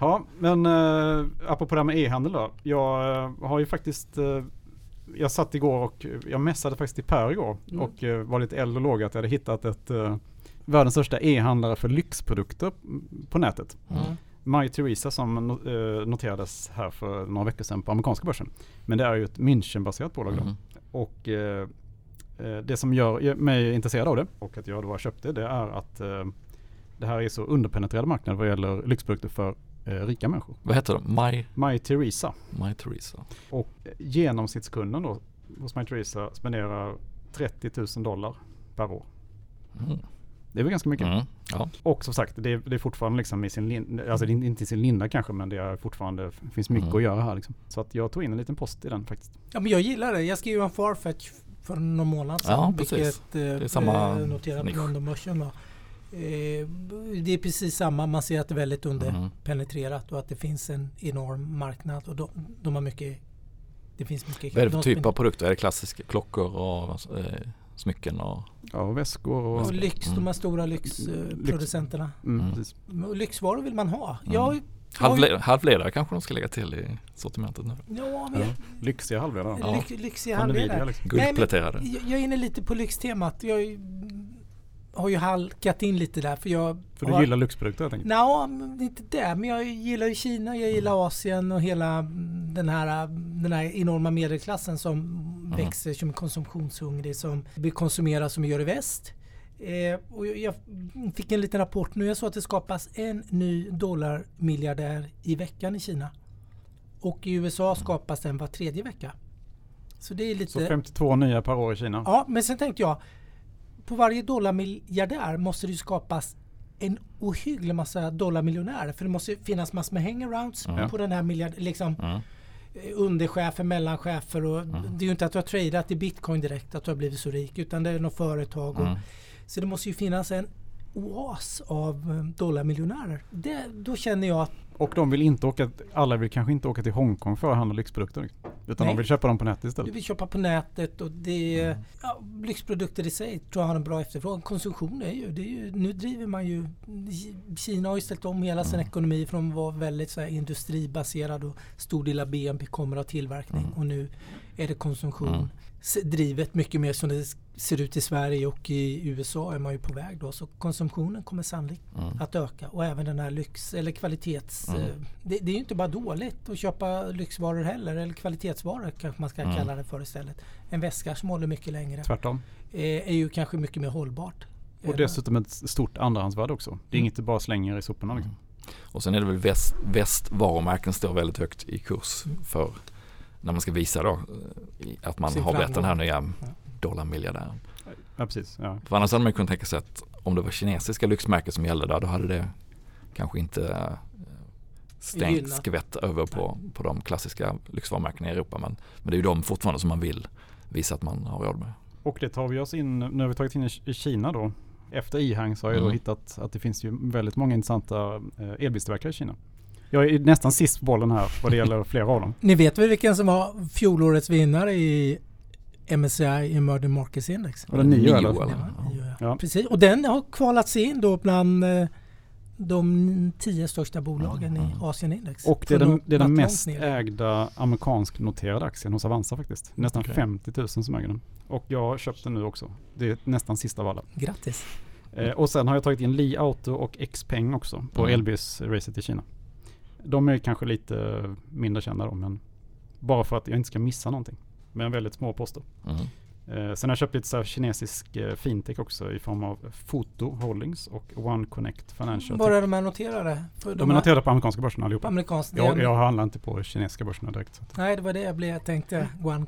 Speaker 1: Ja, men uh, apropå det här med e-handel då. Jag eh, har ju faktiskt uh, jag satt igår och jag mässade faktiskt till Per igår
Speaker 2: Mm.
Speaker 1: och eh, var lite eld och låg att jag hade hittat ett uh, världens största e-handlare för lyxprodukter på nätet.
Speaker 3: Mm.
Speaker 1: My Theresa som eh, noterades här för några veckor sedan på amerikanska börsen. Men det är ju ett Münchenbaserat bolag då.
Speaker 3: Mm.
Speaker 1: Och eh, eh, det som gör mig intresserad av det och att jag då har köpt det, är att eh, det här är så underpenetrerad marknad vad gäller lyxprodukter för eh, rika människor.
Speaker 3: Vad heter det? My,
Speaker 1: My Theresa.
Speaker 3: My Teresa.
Speaker 1: Och eh, genomsnittskunden då hos My Theresa spenderar 30 000 dollar per år.
Speaker 3: Mm.
Speaker 1: Det är väl ganska mycket.
Speaker 3: Mm. Ja.
Speaker 1: Och som sagt, det är, det är fortfarande liksom i sin linda, alltså det är inte i sin linda kanske men det är fortfarande, det finns mycket
Speaker 3: Mm.
Speaker 1: att göra här liksom. Så att jag tog in en liten post i den faktiskt.
Speaker 2: Ja men jag gillar det. Jag skrev om Farfetch för någon månad sedan.
Speaker 3: Ja, precis.
Speaker 2: Vilket eh,
Speaker 3: är samma
Speaker 2: eh, noterade på då. Eh, det är precis samma. Man ser att det är väldigt
Speaker 3: Mm.
Speaker 2: underpenetrerat och att det finns en enorm marknad. Och de, de har mycket Det finns mycket.
Speaker 3: Vad är det för typ av produkter? Är det klassiska klockor och eh, smycken? Och,
Speaker 1: Ja, och väskor och...
Speaker 2: och lyx,
Speaker 3: Mm.
Speaker 2: de här stora lyxproducenterna.
Speaker 1: Mm,
Speaker 3: Mm.
Speaker 1: precis.
Speaker 2: Och Lyxvaror vill man ha.
Speaker 3: Mm.
Speaker 2: Jag, jag,
Speaker 3: halvle- halvledare kanske de ska lägga till i sortimentet nu.
Speaker 2: ja, men,
Speaker 1: Ja. Lyxiga halvledare.
Speaker 3: Ja.
Speaker 2: lyx, lyxiga halvledare.
Speaker 1: liksom.
Speaker 3: Guldpläterade.
Speaker 2: Jag, jag är inne lite på lyxtemat. Jag har ju halkat in lite där för jag
Speaker 1: För du
Speaker 2: har-
Speaker 1: gillar lyxprodukter?
Speaker 2: Nja, men inte det. Men jag gillar ju Kina, jag gillar Asien och hela den här, den här enorma medelklassen som växer, som är konsumtionshungrig, som vill konsumera som vi gör i väst. Eh, och jag- jag fick en liten rapport nu. Jag såg att det skapas en ny dollarmiljardär i veckan i Kina. Och i USA skapas den var tredje vecka. Så det är lite...
Speaker 1: Så 52 nya per år i Kina?
Speaker 2: Ja, men sen tänkte jag på varje dollarmiljardär måste det ju skapas en ohygglig massa dollarmiljonärer. För det måste ju finnas massor med hangarounds
Speaker 3: Ja.
Speaker 2: på den här miljard, liksom
Speaker 3: Mm.
Speaker 2: underchefer, mellanchefer och det är ju inte att du har tradat i bitcoin direkt att du har blivit så rik utan det är något företag. Och,
Speaker 3: Mm.
Speaker 2: Så det måste ju finnas en oas av eh, dollarmiljonärer. Det, då känner jag att
Speaker 1: Och de vill inte åka, alla vill kanske inte åka till Hongkong för att handla lyxprodukter. liksom. Utan
Speaker 2: Nej.
Speaker 1: de vill köpa dem på nätet
Speaker 2: du
Speaker 1: istället.
Speaker 2: vill köpa på nätet och det
Speaker 3: Mm.
Speaker 2: ja, lyxprodukter i sig tror jag har en bra efterfrågan. Konsumtion är ju, det är ju, nu driver man ju Kina har ju ställt om hela sin
Speaker 3: Mm.
Speaker 2: ekonomi från att vara väldigt så här, industribaserad och stor del av BNP kommer av tillverkning
Speaker 3: Mm.
Speaker 2: och nu är det konsumtion
Speaker 3: Mm.
Speaker 2: Drivet mycket mer som det ser ut i Sverige och i USA är man ju på väg då så konsumtionen kommer sannolikt
Speaker 3: Mm.
Speaker 2: att öka och även den här lyx eller kvalitets...
Speaker 3: Mm.
Speaker 2: eh, Det, det är ju inte bara dåligt att köpa lyxvaror heller eller kvalitetsvaror kanske man ska
Speaker 3: Mm.
Speaker 2: kalla det för istället. En väska som håller mycket längre
Speaker 1: Tvärtom.
Speaker 2: eh, är ju kanske mycket mer hållbart.
Speaker 1: Och dessutom ett stort andrahandsvärde också. Det är
Speaker 2: Mm.
Speaker 1: inget du bara slänger i soporna liksom.
Speaker 3: Och sen är det väl väst, västvarumärken står väldigt högt i kurs för när man ska visa då eh, att man
Speaker 2: Sin
Speaker 3: har blivit den här nya
Speaker 2: Ja.
Speaker 3: dollarmiljardären.
Speaker 1: Ja precis. Ja.
Speaker 3: För annars hade man kunnat tänka sig att om det var kinesiska lyxmärken som gällde där då hade det kanske inte eh, stängt skvätt över på, på de klassiska lyxvarumärkena i Europa. Men, men det är ju de fortfarande som man vill visa att man har råd med.
Speaker 1: Och det tar vi oss in, nu har vi tagit in i Kina då. Efter Ihang så har jag
Speaker 3: Mm.
Speaker 1: hittat att det finns ju väldigt många intressanta eh, elbilstillverkare i Kina. Jag är nästan sist på bollen här vad det gäller flera av dem.
Speaker 2: Ni vet väl vilken som var fjolårets vinnare i MSCI Emerging Markets Index?
Speaker 1: Var det nio eller?
Speaker 2: Ja,
Speaker 3: Ja.
Speaker 2: ja.
Speaker 1: Ja.
Speaker 2: Precis, och den har kvalat sig in då bland eh, de tio största bolagen
Speaker 3: Mm.
Speaker 2: i Asienindex.
Speaker 1: Och det är den, det är den mest
Speaker 2: ner.
Speaker 1: ägda amerikansk noterade aktien hos Avanza faktiskt. Nästan
Speaker 3: Okej.
Speaker 1: 50 000 som äger den. Och jag har köpt den nu också. Det är nästan sista av alla.
Speaker 2: Grattis!
Speaker 1: Eh, och sen har jag tagit in Li Auto och Xpeng också på
Speaker 3: Mm.
Speaker 1: Elbis-racet i Kina. De är kanske lite mindre kända då, men bara för att jag inte ska missa någonting. Men väldigt små poster.
Speaker 3: Mm.
Speaker 1: Eh, sen har jag köpt lite så här kinesisk eh, fintech också i form av Foto Holdings och One Connect Financial.
Speaker 2: Var är de här noterade? För
Speaker 1: de är noterade på amerikanska börsen allihopa.
Speaker 2: amerikansk
Speaker 1: Jag, jag handlar inte på kinesiska börserna direkt. Så.
Speaker 2: Nej, det var det jag, blev, jag tänkte. One,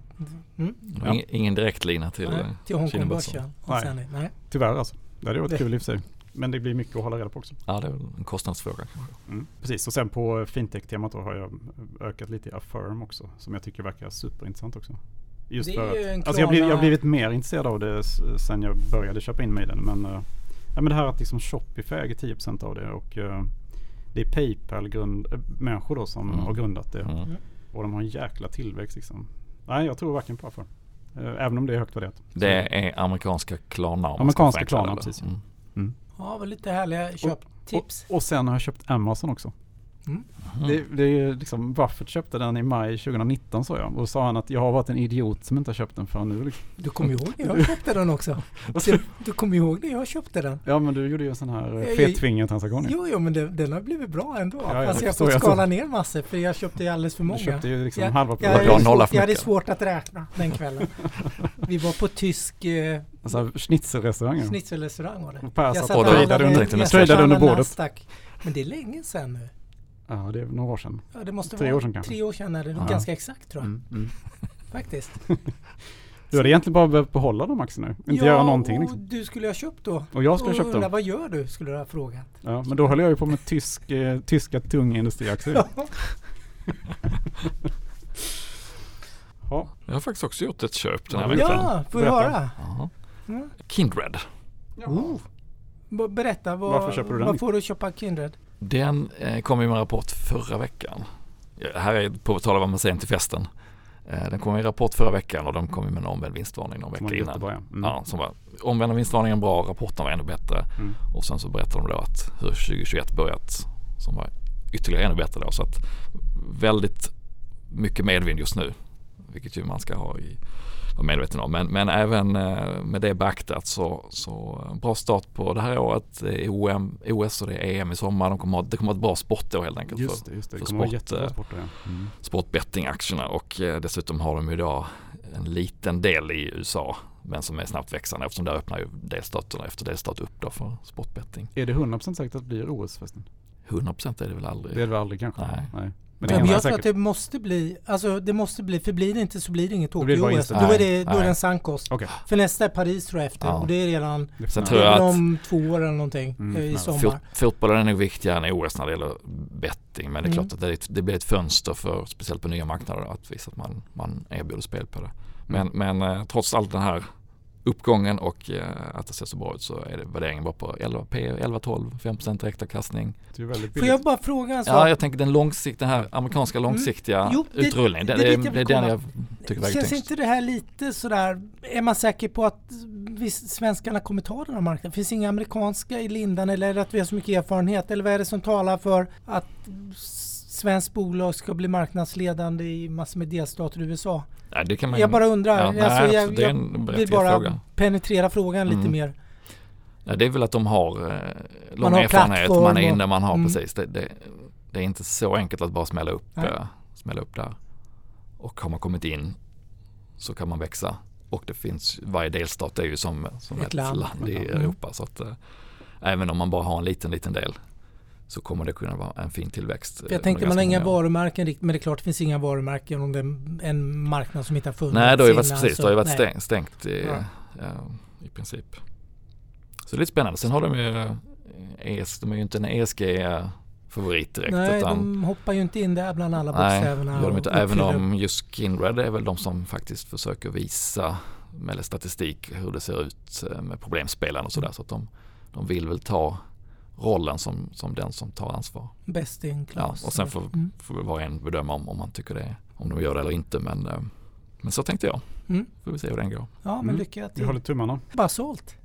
Speaker 2: mm,
Speaker 3: ing- Ingen direktlina till
Speaker 2: nej,
Speaker 3: eh,
Speaker 2: till Hongkongbörsen.
Speaker 3: Kinabörsen.
Speaker 1: Nej.
Speaker 2: nej.
Speaker 1: Tyvärr alltså. Det hade varit kul i och för sig. Men det blir mycket att hålla reda på också.
Speaker 3: Ja, det är en kostnadsfråga kanske.
Speaker 1: Mm. Precis, och sen på fintech-temat har jag ökat lite i Affirm också. Som jag tycker verkar superintressant också. Just
Speaker 2: Det är
Speaker 1: för
Speaker 2: ju en
Speaker 1: att, alltså jag, har blivit mer intresserad av det sen jag började köpa in mig i den. Men, eh, ja, men det här att liksom Shopify äger 10% av det och eh, det är Paypal-människor då som
Speaker 3: Mm.
Speaker 1: har grundat det.
Speaker 3: Mm.
Speaker 1: Och de har en jäkla tillväxt liksom. Nej, jag tror verkligen på Affirm. Eh, Även om det är högt värderat.
Speaker 3: Det är amerikanska Klarna.
Speaker 1: Amerikanska Klarna, precis.
Speaker 3: Mm.
Speaker 2: Ja, var lite härliga köptips.
Speaker 1: Och sen har jag köpt Amazon också.
Speaker 2: Mm.
Speaker 1: Det, det är ju liksom, Buffett köpte den i maj 2019 sa jag. Och sa han att jag har varit en idiot som inte har köpt den förrän nu. Liksom.
Speaker 2: Du kommer ihåg när jag köpte den också? Du, du kommer ihåg när jag köpte den?
Speaker 1: Ja men du gjorde ju en sån här
Speaker 2: Jag-
Speaker 1: eh, fetfingertransaktion.
Speaker 2: Jo, jo, men den, den har blivit bra ändå.
Speaker 1: Ja, ja, det
Speaker 2: jag
Speaker 1: förstår
Speaker 2: fått
Speaker 1: jag.
Speaker 2: skala ner massor för jag köpte ju alldeles för
Speaker 1: Du
Speaker 2: många.
Speaker 1: köpte ju liksom
Speaker 2: Jag-
Speaker 1: halva
Speaker 2: Jag,
Speaker 3: Du för
Speaker 2: jag hade svårt att räkna den kvällen. Vi var på tysk eh,
Speaker 1: Alltså schnitzelrestauranger.
Speaker 2: schnitzelrestaurang var det.
Speaker 1: Och Per
Speaker 2: Jag
Speaker 1: satt och
Speaker 2: och handlade-
Speaker 3: under-
Speaker 2: och
Speaker 1: under bordet.
Speaker 2: Nasdaq. Men det är länge sedan nu.
Speaker 1: Ja det är några år sedan.
Speaker 2: Ja, det måste
Speaker 1: Tre
Speaker 2: vara
Speaker 1: år sedan kanske.
Speaker 2: tre år sedan är det.
Speaker 1: Ja.
Speaker 2: Ganska exakt tror jag.
Speaker 1: Mm, mm.
Speaker 2: Faktiskt.
Speaker 1: Du hade egentligen bara behövt behålla de aktierna. Inte göra någonting
Speaker 2: och
Speaker 1: liksom.
Speaker 2: du skulle ha köpt då.
Speaker 1: Och jag skulle ha
Speaker 2: Och
Speaker 1: köpt dem.
Speaker 2: Vad gör du? Skulle du ha frågat.
Speaker 1: Ja, men då höll jag ju på med tysk, eh, tyska tunga industriaktier. Ja.
Speaker 3: Jag har faktiskt också gjort ett köp den här veckan.
Speaker 2: Ja, får vi
Speaker 1: Berätta.
Speaker 2: höra.
Speaker 3: Ja. Kindred.
Speaker 2: Oh. B- Berätta, vad,
Speaker 1: Varför köper du den?
Speaker 2: vad får du köpa Kindred?
Speaker 3: Den eh, kom ju med en rapport förra veckan. Här är på tal om vad man säger till festen. Eh, den kom med en rapport förra veckan och de kom med en omvänd vinstvarning någon vecka innan.
Speaker 1: jättebra ja. Mm.
Speaker 3: Ja, som var omvända vinstvarningen bra, rapporten var ännu bättre.
Speaker 1: Mm.
Speaker 3: Och sen så berättade de då att hur 2021 börjat som var ytterligare ännu bättre då. Så att väldigt mycket medvind just nu. Vilket ju man ska ha i, vara medveten om. Men, men även eh, med det beaktat så, så eh, bra start på det här året. Det är OM, OS och det är EM i sommar. De kommer ha, det kommer ha ett bra sportår helt enkelt
Speaker 1: Just
Speaker 3: för
Speaker 1: det, just det. Det
Speaker 3: för
Speaker 1: kommer vara
Speaker 3: sport, eh,
Speaker 1: sporter ja. Mm.
Speaker 3: sportbettingaktierna och dessutom har de ju idag en liten del i USA men som är snabbt växande eftersom där öppnar ju delstaterna efter delstat upp då för sportbetting.
Speaker 1: Är det 100% säkert att det blir OS förresten?
Speaker 3: 100% är det väl aldrig.
Speaker 1: Det är det väl aldrig kanske?
Speaker 3: Nej.
Speaker 1: Men
Speaker 2: Men
Speaker 1: det
Speaker 2: jag tror
Speaker 1: säkert.
Speaker 2: att det måste bli, alltså det måste bli, för blir det inte så blir det inget
Speaker 1: Då
Speaker 2: Tokyo-OS.
Speaker 1: inställt.
Speaker 2: Då är det, då är det en sank kost.
Speaker 1: Okej.
Speaker 2: För nästa är Paris tror jag efter
Speaker 3: Ja.
Speaker 2: och det är redan
Speaker 1: Det
Speaker 3: Sen tror jag
Speaker 2: är väl
Speaker 3: att-
Speaker 2: om två år eller någonting
Speaker 1: Mm,
Speaker 2: eh, i sommar.
Speaker 3: Fot, fotbollen är nog viktigare än OS när det gäller betting men det är
Speaker 2: Mm.
Speaker 3: klart att det, ett- det blir ett fönster för speciellt på nya marknader att visa att man, man erbjuder spel på det. Men,
Speaker 1: Mm.
Speaker 3: men eh, trots allt den här uppgången och eh, att det ser så bra ut så är det värderingen bara på 11 P, 11, 12, 5% direktavkastning.
Speaker 1: Det är väldigt
Speaker 2: Får jag bara fråga en sak?
Speaker 3: Ja, jag tänker den långsiktiga, den här amerikanska långsiktiga
Speaker 2: Mm. Jo, det-
Speaker 3: utrullningen. Det,
Speaker 2: det är
Speaker 3: det, det, är den jag tycker väger
Speaker 2: Känns
Speaker 3: tyngst.
Speaker 2: inte det här lite sådär, är man säker på att vi svenskarna kommer ta den här marknaden? Finns inga amerikanska i lindan eller är det att vi har så mycket erfarenhet? Eller vad är det som talar för att svenskt bolag ska bli marknadsledande i massor med delstater i USA?
Speaker 3: Nej, det kan man,
Speaker 2: Jag bara undrar.
Speaker 3: Ja, nej,
Speaker 2: alltså, jag.
Speaker 3: Det är
Speaker 2: jag
Speaker 3: en
Speaker 2: vill bara
Speaker 3: fråga.
Speaker 2: penetrera frågan lite
Speaker 3: Mm.
Speaker 2: mer.
Speaker 3: Ja, det är väl att de har eh, lång
Speaker 2: har
Speaker 3: erfarenhet, man är inne, man har
Speaker 2: Mm.
Speaker 3: precis. Det, det, det är inte så enkelt att bara smälla upp, eh, smälla upp där. Och har man kommit in så kan man växa. Och det finns, varje delstat är ju som, som
Speaker 2: Ett
Speaker 3: ett,
Speaker 2: land.
Speaker 3: land, i
Speaker 2: Mm.
Speaker 3: Europa. Så att, eh, även om man bara har en liten, liten del så kommer det kunna vara en fin tillväxt.
Speaker 2: För
Speaker 3: eh,
Speaker 2: jag tänkte man har inga varumärken riktigt, men det är klart det finns inga varumärken om det är en marknad som inte har funnits
Speaker 3: Nej, det har ju varit,
Speaker 2: innan,
Speaker 3: precis,
Speaker 2: så-
Speaker 3: det har ju varit stängt, stängt i,
Speaker 2: Ja.
Speaker 3: ja, i princip. Så det är lite spännande. Sen har de ju eh, ES, de är ju inte en ESG-favorit direkt.
Speaker 2: Nej,
Speaker 3: utan,
Speaker 2: de hoppar ju inte in där bland alla bokstäverna.
Speaker 3: de inte, även om just Kindred är väl de som faktiskt försöker visa med statistik hur det ser ut eh, med problemspelaren och sådär. Så att de, de vill väl ta rollen som, som den som tar ansvar.
Speaker 2: Best in
Speaker 3: Ja,
Speaker 2: class.
Speaker 3: och sen får,
Speaker 2: Mm.
Speaker 3: får var och en bedöma om, om man tycker det, om de gör det eller inte. Men, eh, men så tänkte jag.
Speaker 2: Mm.
Speaker 3: Får vi se hur den går.
Speaker 2: Ja, men
Speaker 1: Mm.
Speaker 2: lycka
Speaker 1: Vi
Speaker 2: till.
Speaker 1: håller tummarna.
Speaker 2: Bara sålt.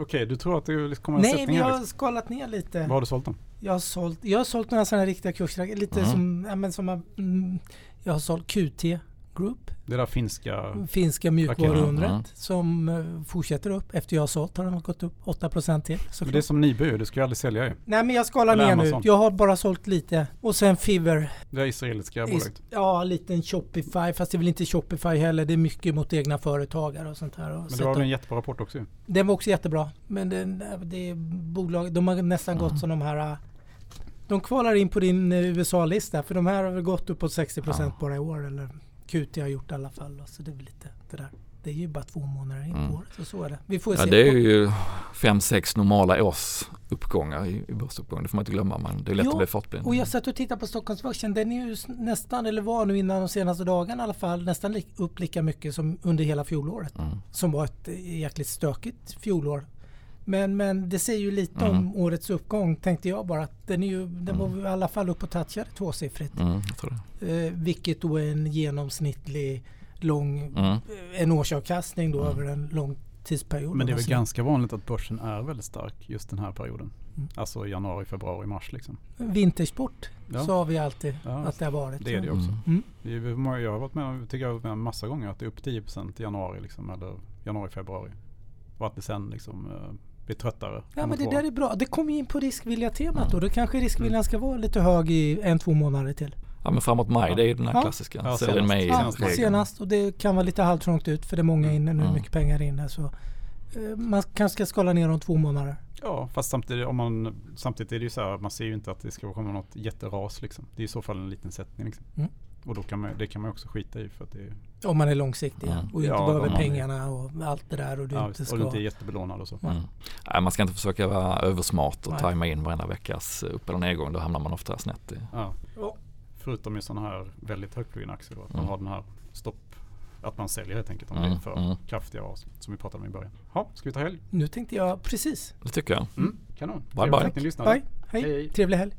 Speaker 1: Okej, du tror att det kommer en
Speaker 2: Nej,
Speaker 1: sättning
Speaker 2: vi har
Speaker 1: Liksom.
Speaker 2: skalat ner lite.
Speaker 1: Vad har du sålt då?
Speaker 2: Jag har sålt, jag har sålt några sådana riktiga kurser. Lite
Speaker 3: Mm.
Speaker 2: som, ja, men som mm, jag har sålt QT Group.
Speaker 1: Det där finska...
Speaker 2: Finska mjukvaruundret som eh, fortsätter upp. Efter jag har sålt har den gått upp 8% till.
Speaker 1: Men
Speaker 2: såklart.
Speaker 1: det är som Nibu du ska ju aldrig sälja ju.
Speaker 2: Nej men jag skalar ner nu. Jag har bara sålt lite. Och sen Fiverr.
Speaker 1: Det är israeliska
Speaker 2: Is-
Speaker 1: bolaget.
Speaker 2: Ja, liten Shopify. Fast det är väl inte Shopify heller. Det är mycket mot egna företagare och sånt här. Och
Speaker 1: Men det var väl en jättebra rapport också ju.
Speaker 2: Den var också jättebra. Men den, det är bolag, de har nästan gått
Speaker 3: Mm.
Speaker 2: som de här... äh, De kvalar in på din eh, USA-lista. För de här har väl gått upp på 60%
Speaker 3: Ja.
Speaker 2: bara i år. Eller QT har gjort i alla fall. Så det är lite det där. Det är ju bara två månader in
Speaker 3: Mm.
Speaker 2: på året. Så så är det. Vi får
Speaker 3: Ja,
Speaker 2: se.
Speaker 3: det är ju fem, sex normala års uppgångar i, i börsuppgång. Det får man inte glömma. Man, det är lätt
Speaker 2: Jo,
Speaker 3: att bli fartblind.
Speaker 2: Och jag satt och tittade på Stockholmsbörsen. Den är ju nästan, eller var nu innan de senaste dagarna i alla fall, nästan upp lika mycket som under hela fjolåret.
Speaker 3: Mm.
Speaker 2: Som var ett jäkligt stökigt fjolår. Men, men det säger ju lite
Speaker 3: Mm.
Speaker 2: om årets uppgång tänkte jag bara. Att den är ju, den var
Speaker 3: Mm.
Speaker 2: i alla fall upp och touchade tvåsiffrigt.
Speaker 3: Mm, jag tror det.
Speaker 2: Eh, vilket då är en genomsnittlig lång,
Speaker 3: Mm.
Speaker 2: en årsavkastning då
Speaker 3: Mm.
Speaker 2: över en lång tidsperiod.
Speaker 1: Men det är väl
Speaker 2: Alltså,
Speaker 1: ganska vanligt att börsen är väldigt stark just den här perioden.
Speaker 2: Mm.
Speaker 1: Alltså januari, februari, mars liksom.
Speaker 2: Vintersport
Speaker 1: Ja.
Speaker 2: sa vi alltid
Speaker 1: Ja,
Speaker 2: att det har varit.
Speaker 1: det är det också.
Speaker 3: Mm.
Speaker 2: Mm.
Speaker 1: Jag har varit med, om- tycker jag har varit med om massa gånger att det är upp 10% i januari liksom, eller januari, februari. Och att det sen liksom eh, blir tröttare.
Speaker 2: Ja men det
Speaker 1: år.
Speaker 2: där är bra. Det kommer ju in på riskvilja temat då.
Speaker 3: Mm.
Speaker 2: Då kanske riskviljan ska vara lite hög i en, två månader till.
Speaker 3: Ja men framåt maj, det är ju den här
Speaker 2: Ja.
Speaker 3: klassiska.
Speaker 1: Ja, senast.
Speaker 3: i
Speaker 2: Ja,
Speaker 1: senast.
Speaker 2: Och det kan vara lite halvtrångt ut för det är många inne nu.
Speaker 3: Mm.
Speaker 2: Mycket pengar inne. Så eh, man kanske ska skala ner om två månader.
Speaker 1: Ja, fast samtidigt, om man, samtidigt är det ju så här, man ser ju inte att det ska komma något jätteras liksom. Det är i så fall en liten sättning liksom. Och då kan man, det kan man också skita i för att det är,
Speaker 2: Om man är långsiktig
Speaker 3: Mm.
Speaker 2: och inte
Speaker 1: Ja,
Speaker 2: behöver pengarna och allt det där och du
Speaker 1: ja,
Speaker 2: inte
Speaker 1: och
Speaker 2: ska...
Speaker 1: du inte är jättebelånad och så.
Speaker 3: Mm. Nej, man ska inte försöka vara översmart och
Speaker 2: Nej.
Speaker 3: tajma in varenda veckas upp eller nedgång. Då hamnar man ofta snett. I.
Speaker 2: Ja.
Speaker 1: Förutom i sådana här väldigt högflygande aktier då, att
Speaker 3: Mm.
Speaker 1: man har den här stopp, att man säljer helt enkelt om det
Speaker 3: Mm,
Speaker 1: är för
Speaker 3: mm.
Speaker 1: kraftiga ras som vi pratade om i början. Ja, ska vi ta helg?
Speaker 2: Nu tänkte jag precis.
Speaker 3: Det tycker jag.
Speaker 1: Mm. Kanon.
Speaker 3: Bye,
Speaker 1: Trevligt
Speaker 3: bye.
Speaker 1: att ni lyssnade.
Speaker 2: Bye, hej,
Speaker 1: Hej.
Speaker 2: trevlig helg.